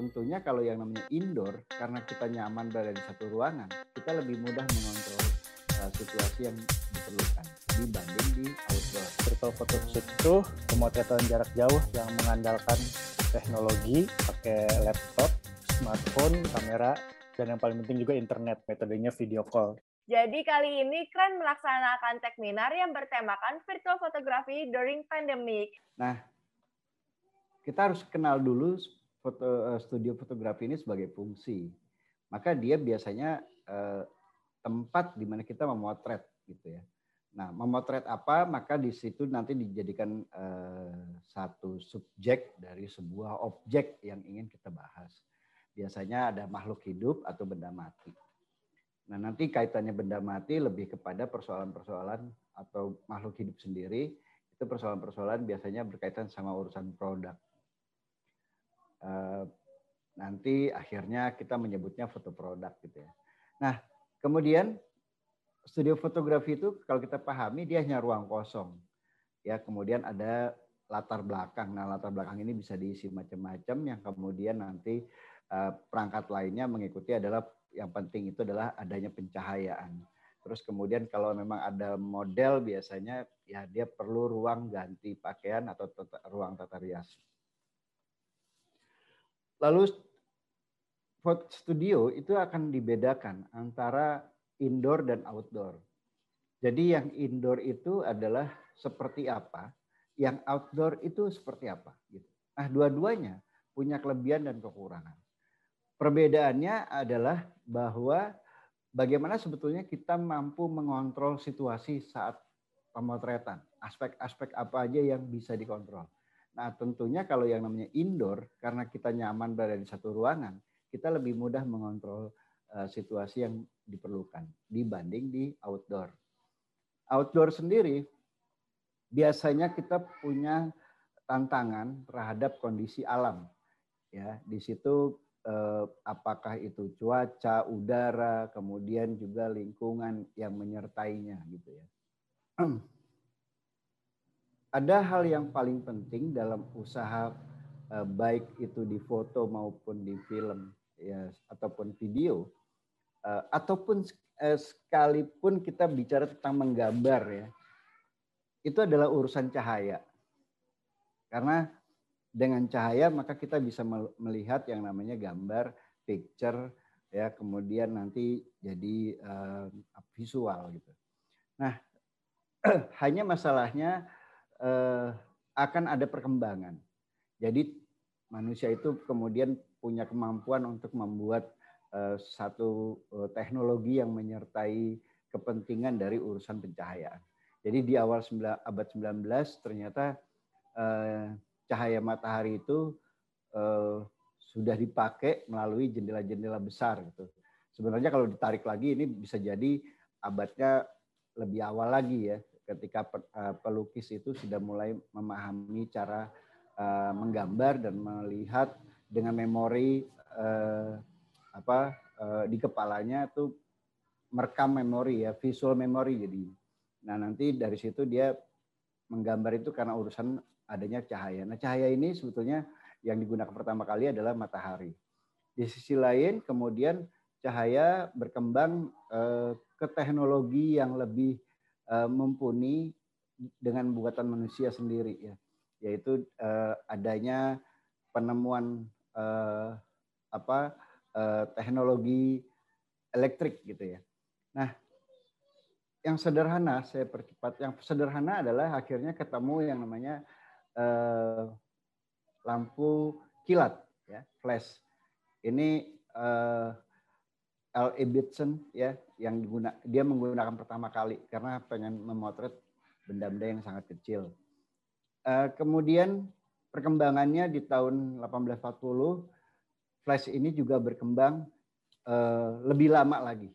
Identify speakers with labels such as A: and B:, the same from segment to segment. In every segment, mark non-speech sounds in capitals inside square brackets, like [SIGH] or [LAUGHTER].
A: tentunya kalau yang namanya indoor, karena kita nyaman berada di satu ruangan, kita lebih mudah mengontrol uh, situasi yang diperlukan dibanding di outdoor.
B: Virtual photo shoot itu pemotretan jarak jauh yang mengandalkan teknologi, pakai laptop, smartphone, kamera, dan yang paling penting juga internet, metodenya video call.
C: Jadi kali ini Keren melaksanakan seminar yang bertemakan virtual photography during pandemic.
A: Nah, kita harus kenal dulu foto, eh, studio fotografi ini sebagai fungsi. Maka dia biasanya eh, tempat di mana kita memotret gitu ya. Nah, memotret apa? Maka di situ nanti dijadikan eh, satu subjek dari sebuah objek yang ingin kita bahas. Biasanya ada makhluk hidup atau benda mati. Nah, nanti kaitannya benda mati lebih kepada persoalan-persoalan atau makhluk hidup sendiri. Itu persoalan-persoalan biasanya berkaitan sama urusan produk. Eh, nanti akhirnya kita menyebutnya foto produk gitu ya. Nah, kemudian studio fotografi itu kalau kita pahami dia hanya ruang kosong. Ya, kemudian ada latar belakang. Nah, latar belakang ini bisa diisi macam-macam yang kemudian nanti uh, perangkat lainnya mengikuti adalah yang penting itu adalah adanya pencahayaan. Terus kemudian kalau memang ada model biasanya ya dia perlu ruang ganti pakaian atau tata, ruang tata rias. Lalu studio itu akan dibedakan antara indoor dan outdoor. Jadi yang indoor itu adalah seperti apa, yang outdoor itu seperti apa. Gitu. Nah dua-duanya punya kelebihan dan kekurangan. Perbedaannya adalah bahwa bagaimana sebetulnya kita mampu mengontrol situasi saat pemotretan. Aspek-aspek apa aja yang bisa dikontrol. Nah tentunya kalau yang namanya indoor, karena kita nyaman berada di satu ruangan, kita lebih mudah mengontrol uh, situasi yang diperlukan dibanding di outdoor. Outdoor sendiri biasanya kita punya tantangan terhadap kondisi alam. Ya, di situ eh, apakah itu cuaca, udara, kemudian juga lingkungan yang menyertainya gitu ya. [CLEARS THROAT] Ada hal yang paling penting dalam usaha eh, baik itu di foto maupun di film ya ataupun video uh, ataupun uh, sekalipun kita bicara tentang menggambar ya itu adalah urusan cahaya. Karena dengan cahaya maka kita bisa melihat yang namanya gambar picture ya kemudian nanti jadi uh, visual gitu. Nah [CLEARS THROAT] hanya masalahnya uh, akan ada perkembangan jadi manusia itu kemudian punya kemampuan untuk membuat uh, satu uh, teknologi yang menyertai kepentingan dari urusan pencahayaan. Jadi di awal abad 19 ternyata uh, cahaya matahari itu uh, sudah dipakai melalui jendela-jendela besar gitu. Sebenarnya kalau ditarik lagi ini bisa jadi abadnya lebih awal lagi ya ketika pelukis itu sudah mulai memahami cara menggambar dan melihat dengan memori uh, apa di kepalanya tuh merekam memori ya visual memori jadi nah nanti dari situ dia menggambar itu karena urusan adanya cahaya. Nah cahaya ini sebetulnya yang digunakan pertama kali adalah matahari. Di sisi lain kemudian cahaya berkembang ke teknologi yang lebih mumpuni dengan buatan manusia sendiri ya yaitu uh, adanya penemuan uh, apa uh, teknologi elektrik gitu ya. Nah, yang sederhana saya percepat. Yang sederhana adalah akhirnya ketemu yang namanya uh, lampu kilat ya, flash. Ini uh, L. Ibbotson ya yang diguna, dia menggunakan pertama kali karena pengen memotret benda-benda yang sangat kecil. Uh, kemudian perkembangannya di tahun 1840 flash ini juga berkembang uh, lebih lama lagi.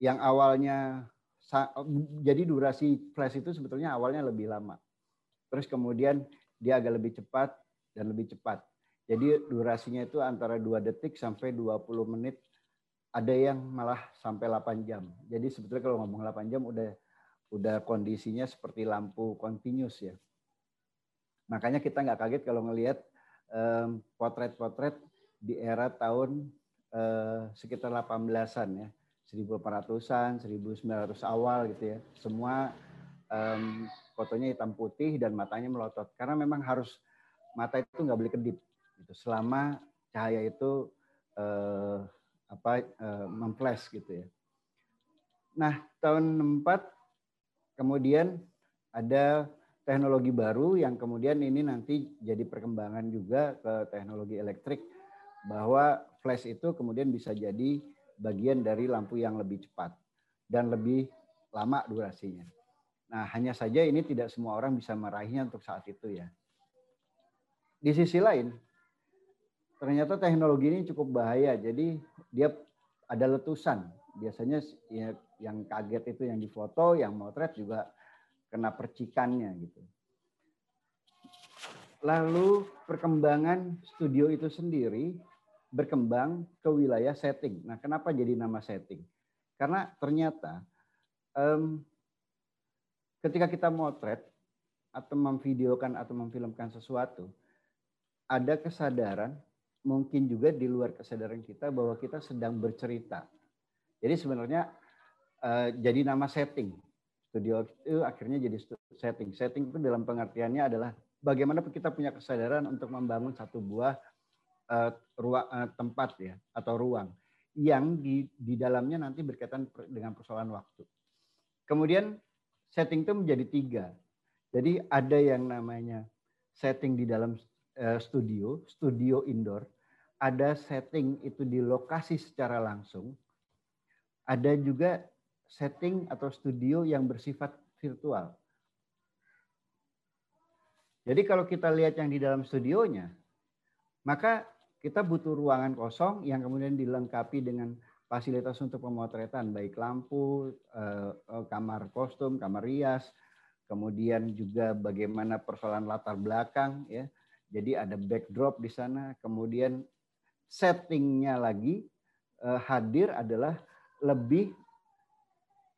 A: Yang awalnya jadi durasi flash itu sebetulnya awalnya lebih lama. Terus kemudian dia agak lebih cepat dan lebih cepat. Jadi durasinya itu antara 2 detik sampai 20 menit. Ada yang malah sampai 8 jam. Jadi sebetulnya kalau ngomong 8 jam udah udah kondisinya seperti lampu continuous ya. Makanya kita nggak kaget kalau ngelihat potret-potret di era tahun eh, sekitar 18-an ya. 1800-an, 1900 awal gitu ya. Semua um, fotonya hitam putih dan matanya melotot karena memang harus mata itu nggak boleh kedip gitu selama cahaya itu uh, apa uh, gitu ya. Nah, tahun 64 kemudian ada teknologi baru yang kemudian ini nanti jadi perkembangan juga ke teknologi elektrik bahwa flash itu kemudian bisa jadi bagian dari lampu yang lebih cepat dan lebih lama durasinya. Nah, hanya saja ini tidak semua orang bisa meraihnya untuk saat itu ya. Di sisi lain, ternyata teknologi ini cukup bahaya. Jadi dia ada letusan. Biasanya ya, yang kaget itu yang difoto, yang motret juga kena percikannya gitu. Lalu perkembangan studio itu sendiri berkembang ke wilayah setting. Nah, kenapa jadi nama setting? Karena ternyata um, ketika kita motret atau memvideokan atau memfilmkan sesuatu, ada kesadaran mungkin juga di luar kesadaran kita bahwa kita sedang bercerita. Jadi sebenarnya uh, jadi nama setting. Studio itu akhirnya jadi setting. Setting itu dalam pengertiannya adalah bagaimana kita punya kesadaran untuk membangun satu buah uh, ruang uh, tempat ya atau ruang yang di di dalamnya nanti berkaitan dengan persoalan waktu. Kemudian setting itu menjadi tiga. Jadi ada yang namanya setting di dalam studio, studio indoor. Ada setting itu di lokasi secara langsung. Ada juga setting atau studio yang bersifat virtual. Jadi kalau kita lihat yang di dalam studionya, maka kita butuh ruangan kosong yang kemudian dilengkapi dengan fasilitas untuk pemotretan, baik lampu, eh, eh, kamar kostum, kamar rias, kemudian juga bagaimana persoalan latar belakang, ya. Jadi ada backdrop di sana, kemudian settingnya lagi eh, hadir adalah lebih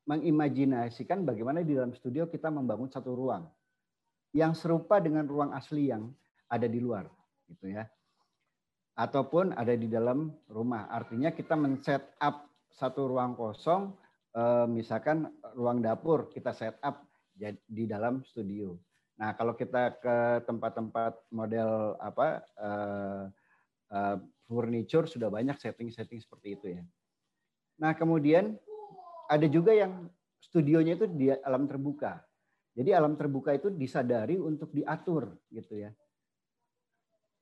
A: mengimajinasikan bagaimana di dalam studio kita membangun satu ruang yang serupa dengan ruang asli yang ada di luar, gitu ya ataupun ada di dalam rumah. Artinya kita men-set up satu ruang kosong, eh, misalkan ruang dapur kita set up di dalam studio. Nah, kalau kita ke tempat-tempat model apa uh, uh, furniture sudah banyak setting-setting seperti itu ya. Nah, kemudian ada juga yang studionya itu di alam terbuka. Jadi alam terbuka itu disadari untuk diatur gitu ya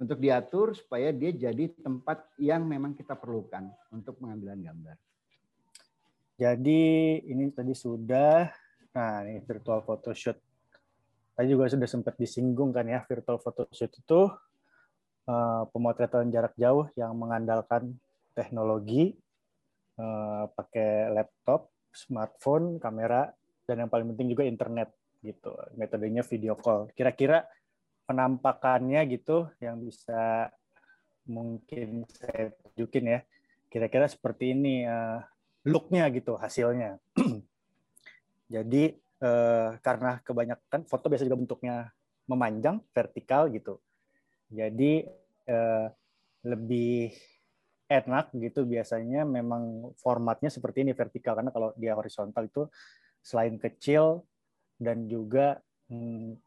A: untuk diatur supaya dia jadi tempat yang memang kita perlukan untuk pengambilan gambar.
B: Jadi ini tadi sudah, nah ini virtual photoshoot. Tadi juga sudah sempat disinggung kan ya, virtual photoshoot itu uh, pemotretan jarak jauh yang mengandalkan teknologi, uh, pakai laptop, smartphone, kamera, dan yang paling penting juga internet gitu. Metodenya video call. Kira-kira penampakannya gitu yang bisa mungkin saya tunjukin ya kira-kira seperti ini uh, looknya gitu hasilnya [CLEARS THROAT] jadi uh, karena kebanyakan foto biasa juga bentuknya memanjang vertikal gitu. Jadi uh, lebih enak gitu biasanya memang formatnya seperti ini vertikal. Karena kalau dia horizontal itu selain kecil dan juga hmm,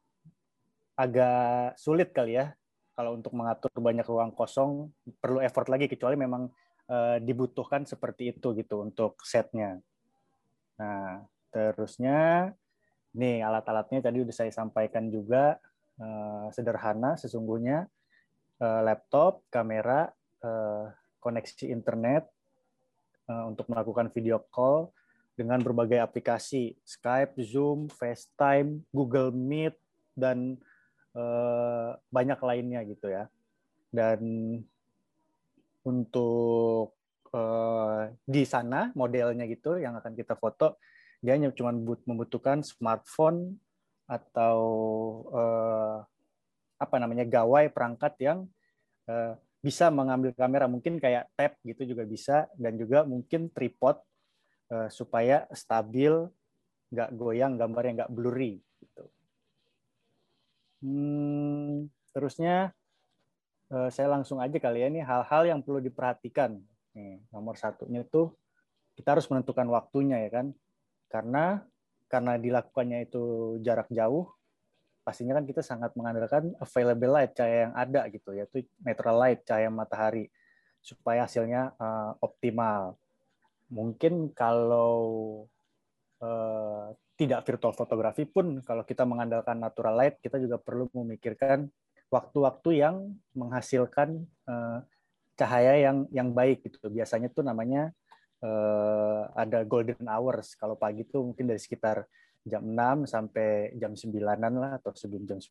B: agak sulit kali ya. Kalau untuk mengatur banyak ruang kosong perlu effort lagi. Kecuali memang uh, dibutuhkan seperti itu gitu untuk setnya. Nah terusnya nih alat-alatnya tadi udah saya sampaikan juga uh, sederhana sesungguhnya uh, laptop, kamera, uh, koneksi internet untuk melakukan video call dengan berbagai aplikasi Skype, Zoom, FaceTime, Google Meet dan Eh, banyak lainnya gitu ya. Dan untuk di sana modelnya gitu yang akan kita foto dia hanya cuma membutuhkan smartphone atau uh, apa namanya gawai perangkat yang uh, bisa mengambil kamera mungkin kayak tab gitu juga bisa dan juga mungkin tripod uh, supaya stabil nggak goyang gambarnya nggak blurry gitu. Hmm, terusnya uh, saya langsung aja kali ya ini hal-hal yang perlu diperhatikan. Nih, nomor satunya itu kita harus menentukan waktunya ya kan. Karena karena dilakukannya itu jarak jauh, pastinya kan kita sangat mengandalkan available light cahaya yang ada gitu yaitu natural light cahaya matahari supaya hasilnya uh, optimal. Mungkin kalau uh, tidak virtual fotografi pun kalau kita mengandalkan natural light kita juga perlu memikirkan waktu-waktu yang menghasilkan uh, cahaya yang yang baik gitu. Biasanya tuh namanya uh, ada golden hours. Kalau pagi itu mungkin dari sekitar jam 6 sampai jam 9-an lah atau sebelum jam 10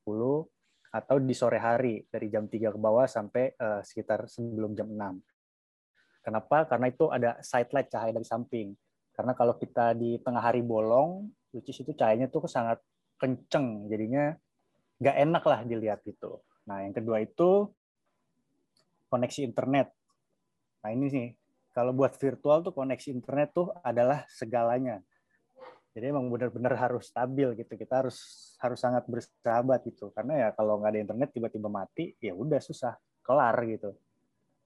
B: atau di sore hari dari jam 3 ke bawah sampai uh, sekitar sebelum jam 6. Kenapa? Karena itu ada side light cahaya dari samping. Karena kalau kita di tengah hari bolong, which is itu cahayanya tuh sangat kenceng, jadinya nggak enak lah dilihat gitu. Nah, yang kedua itu koneksi internet. Nah, ini sih kalau buat virtual tuh koneksi internet tuh adalah segalanya. Jadi emang benar-benar harus stabil gitu. Kita harus harus sangat bersahabat gitu. Karena ya kalau nggak ada internet tiba-tiba mati, ya udah susah, kelar gitu.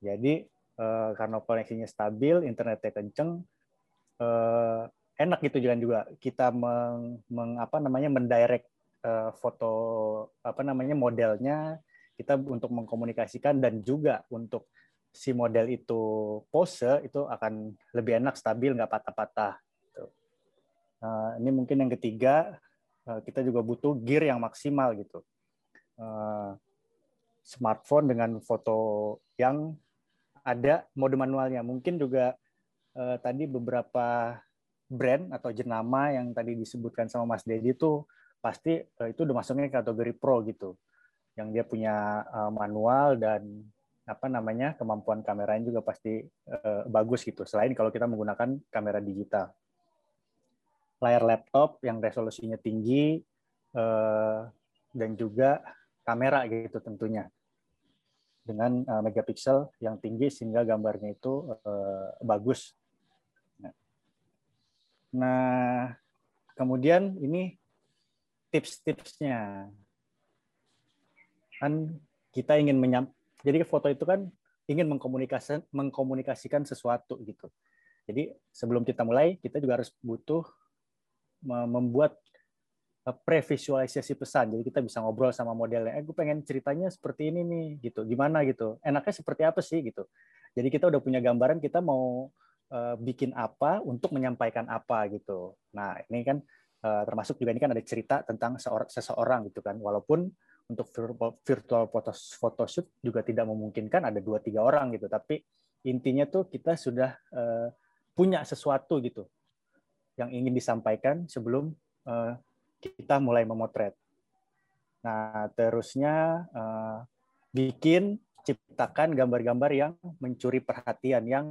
B: Jadi eh, karena koneksinya stabil, internetnya kenceng, eh, enak gitu jangan juga kita meng, meng apa namanya mendirect eh, foto apa namanya modelnya kita untuk mengkomunikasikan dan juga untuk si model itu pose itu akan lebih enak stabil nggak patah-patah. Gitu. Uh, ini mungkin yang ketiga uh, kita juga butuh gear yang maksimal gitu. Uh, smartphone dengan foto yang ada mode manualnya. Mungkin juga uh, tadi beberapa brand atau jenama yang tadi disebutkan sama Mas Dedi itu pasti uh, itu udah masuknya kategori pro gitu. Yang dia punya uh, manual dan apa namanya kemampuan kameranya juga pasti uh, bagus gitu. Selain kalau kita menggunakan kamera digital, layar laptop yang resolusinya tinggi uh, dan juga kamera gitu tentunya dengan uh, megapiksel yang tinggi sehingga gambarnya itu uh, bagus. Nah, kemudian ini tips-tipsnya kan kita ingin menyam jadi foto itu kan ingin mengkomunikasikan mengkomunikasikan sesuatu gitu. Jadi sebelum kita mulai kita juga harus butuh membuat e, previsualisasi pesan. Jadi kita bisa ngobrol sama modelnya. Eh, gue pengen ceritanya seperti ini nih, gitu. Gimana gitu? Enaknya seperti apa sih gitu? Jadi kita udah punya gambaran kita mau uh, bikin apa untuk menyampaikan apa gitu. Nah ini kan uh, termasuk juga ini kan ada cerita tentang seseorang gitu kan. Walaupun untuk virtual photoshoot juga tidak memungkinkan ada dua tiga orang gitu. Tapi intinya tuh kita sudah uh, punya sesuatu gitu yang ingin disampaikan sebelum uh, kita mulai memotret. Nah terusnya uh, bikin ciptakan gambar-gambar yang mencuri perhatian yang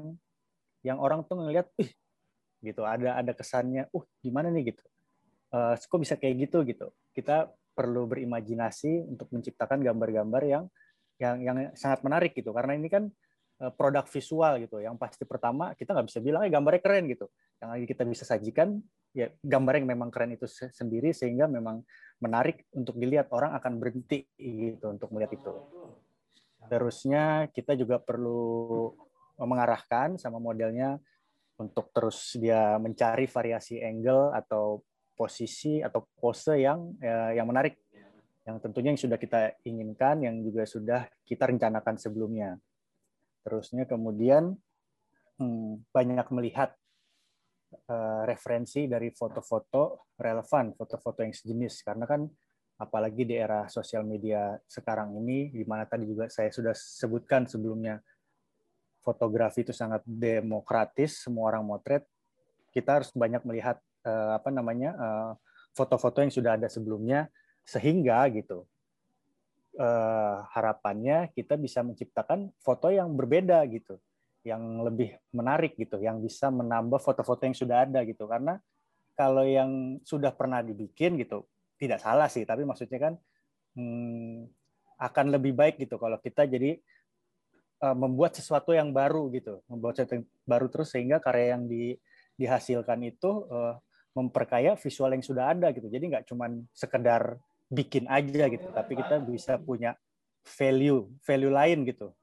B: yang orang tuh ngelihat ih gitu. Ada ada kesannya uh gimana nih? gitu. Uh, kok bisa kayak gitu gitu. Kita perlu berimajinasi untuk menciptakan gambar-gambar yang yang yang sangat menarik gitu. Karena ini kan eh, produk visual gitu. Yang pasti pertama kita nggak bisa bilang eh gambarnya keren gitu. Yang lagi kita bisa sajikan ya gambar yang memang keren itu sendiri sehingga memang menarik untuk dilihat orang akan berhenti gitu untuk melihat itu. Terusnya kita juga perlu mengarahkan sama modelnya untuk terus dia mencari variasi angle atau posisi atau pose yang ya, yang menarik. Yang tentunya yang sudah kita inginkan yang juga sudah kita rencanakan sebelumnya. Terusnya kemudian hmm, banyak melihat uh, referensi dari foto-foto relevan foto-foto yang sejenis. Karena kan apalagi di era sosial media sekarang ini di mana tadi juga saya sudah sebutkan sebelumnya fotografi itu sangat demokratis semua orang motret. Kita harus banyak melihat uh, apa namanya eh, foto-foto yang sudah ada sebelumnya sehingga gitu uh, harapannya kita bisa menciptakan foto yang berbeda gitu yang lebih menarik gitu yang bisa menambah foto-foto yang sudah ada gitu. Karena kalau yang sudah pernah dibikin gitu tidak salah sih tapi maksudnya kan hmm, akan lebih baik gitu kalau kita jadi uh, membuat sesuatu yang baru gitu membuat sesuatu yang baru terus sehingga karya yang di, dihasilkan itu uh, memperkaya visual yang sudah ada gitu. Jadi nggak cuma sekedar bikin aja gitu, tapi kita bisa punya value value lain gitu.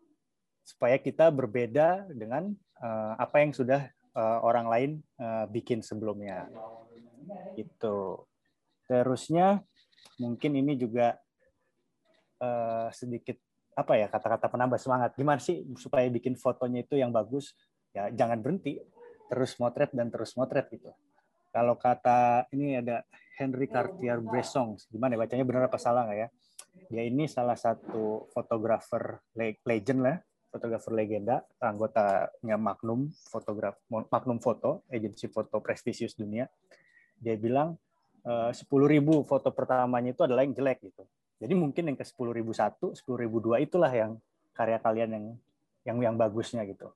B: Supaya kita berbeda dengan uh, apa yang sudah uh, orang lain uh, bikin sebelumnya. Itu terusnya mungkin ini juga uh, sedikit apa ya kata-kata penambah semangat. Gimana sih supaya bikin fotonya itu yang bagus? Ya jangan berhenti. Terus motret dan terus motret gitu kalau kata ini ada Henry Cartier-Bresson, gimana ya bacanya benar apa salah nggak ya? Dia ini salah satu fotografer legend lah, fotografer legenda, anggotanya Magnum fotograf Magnum Foto, agensi foto prestisius dunia. Dia bilang eh, sepuluh ribu foto pertamanya itu adalah yang jelek gitu. Jadi mungkin yang ke sepuluh ribu satu, sepuluh ribu dua itulah yang karya kalian yang yang yang bagusnya gitu.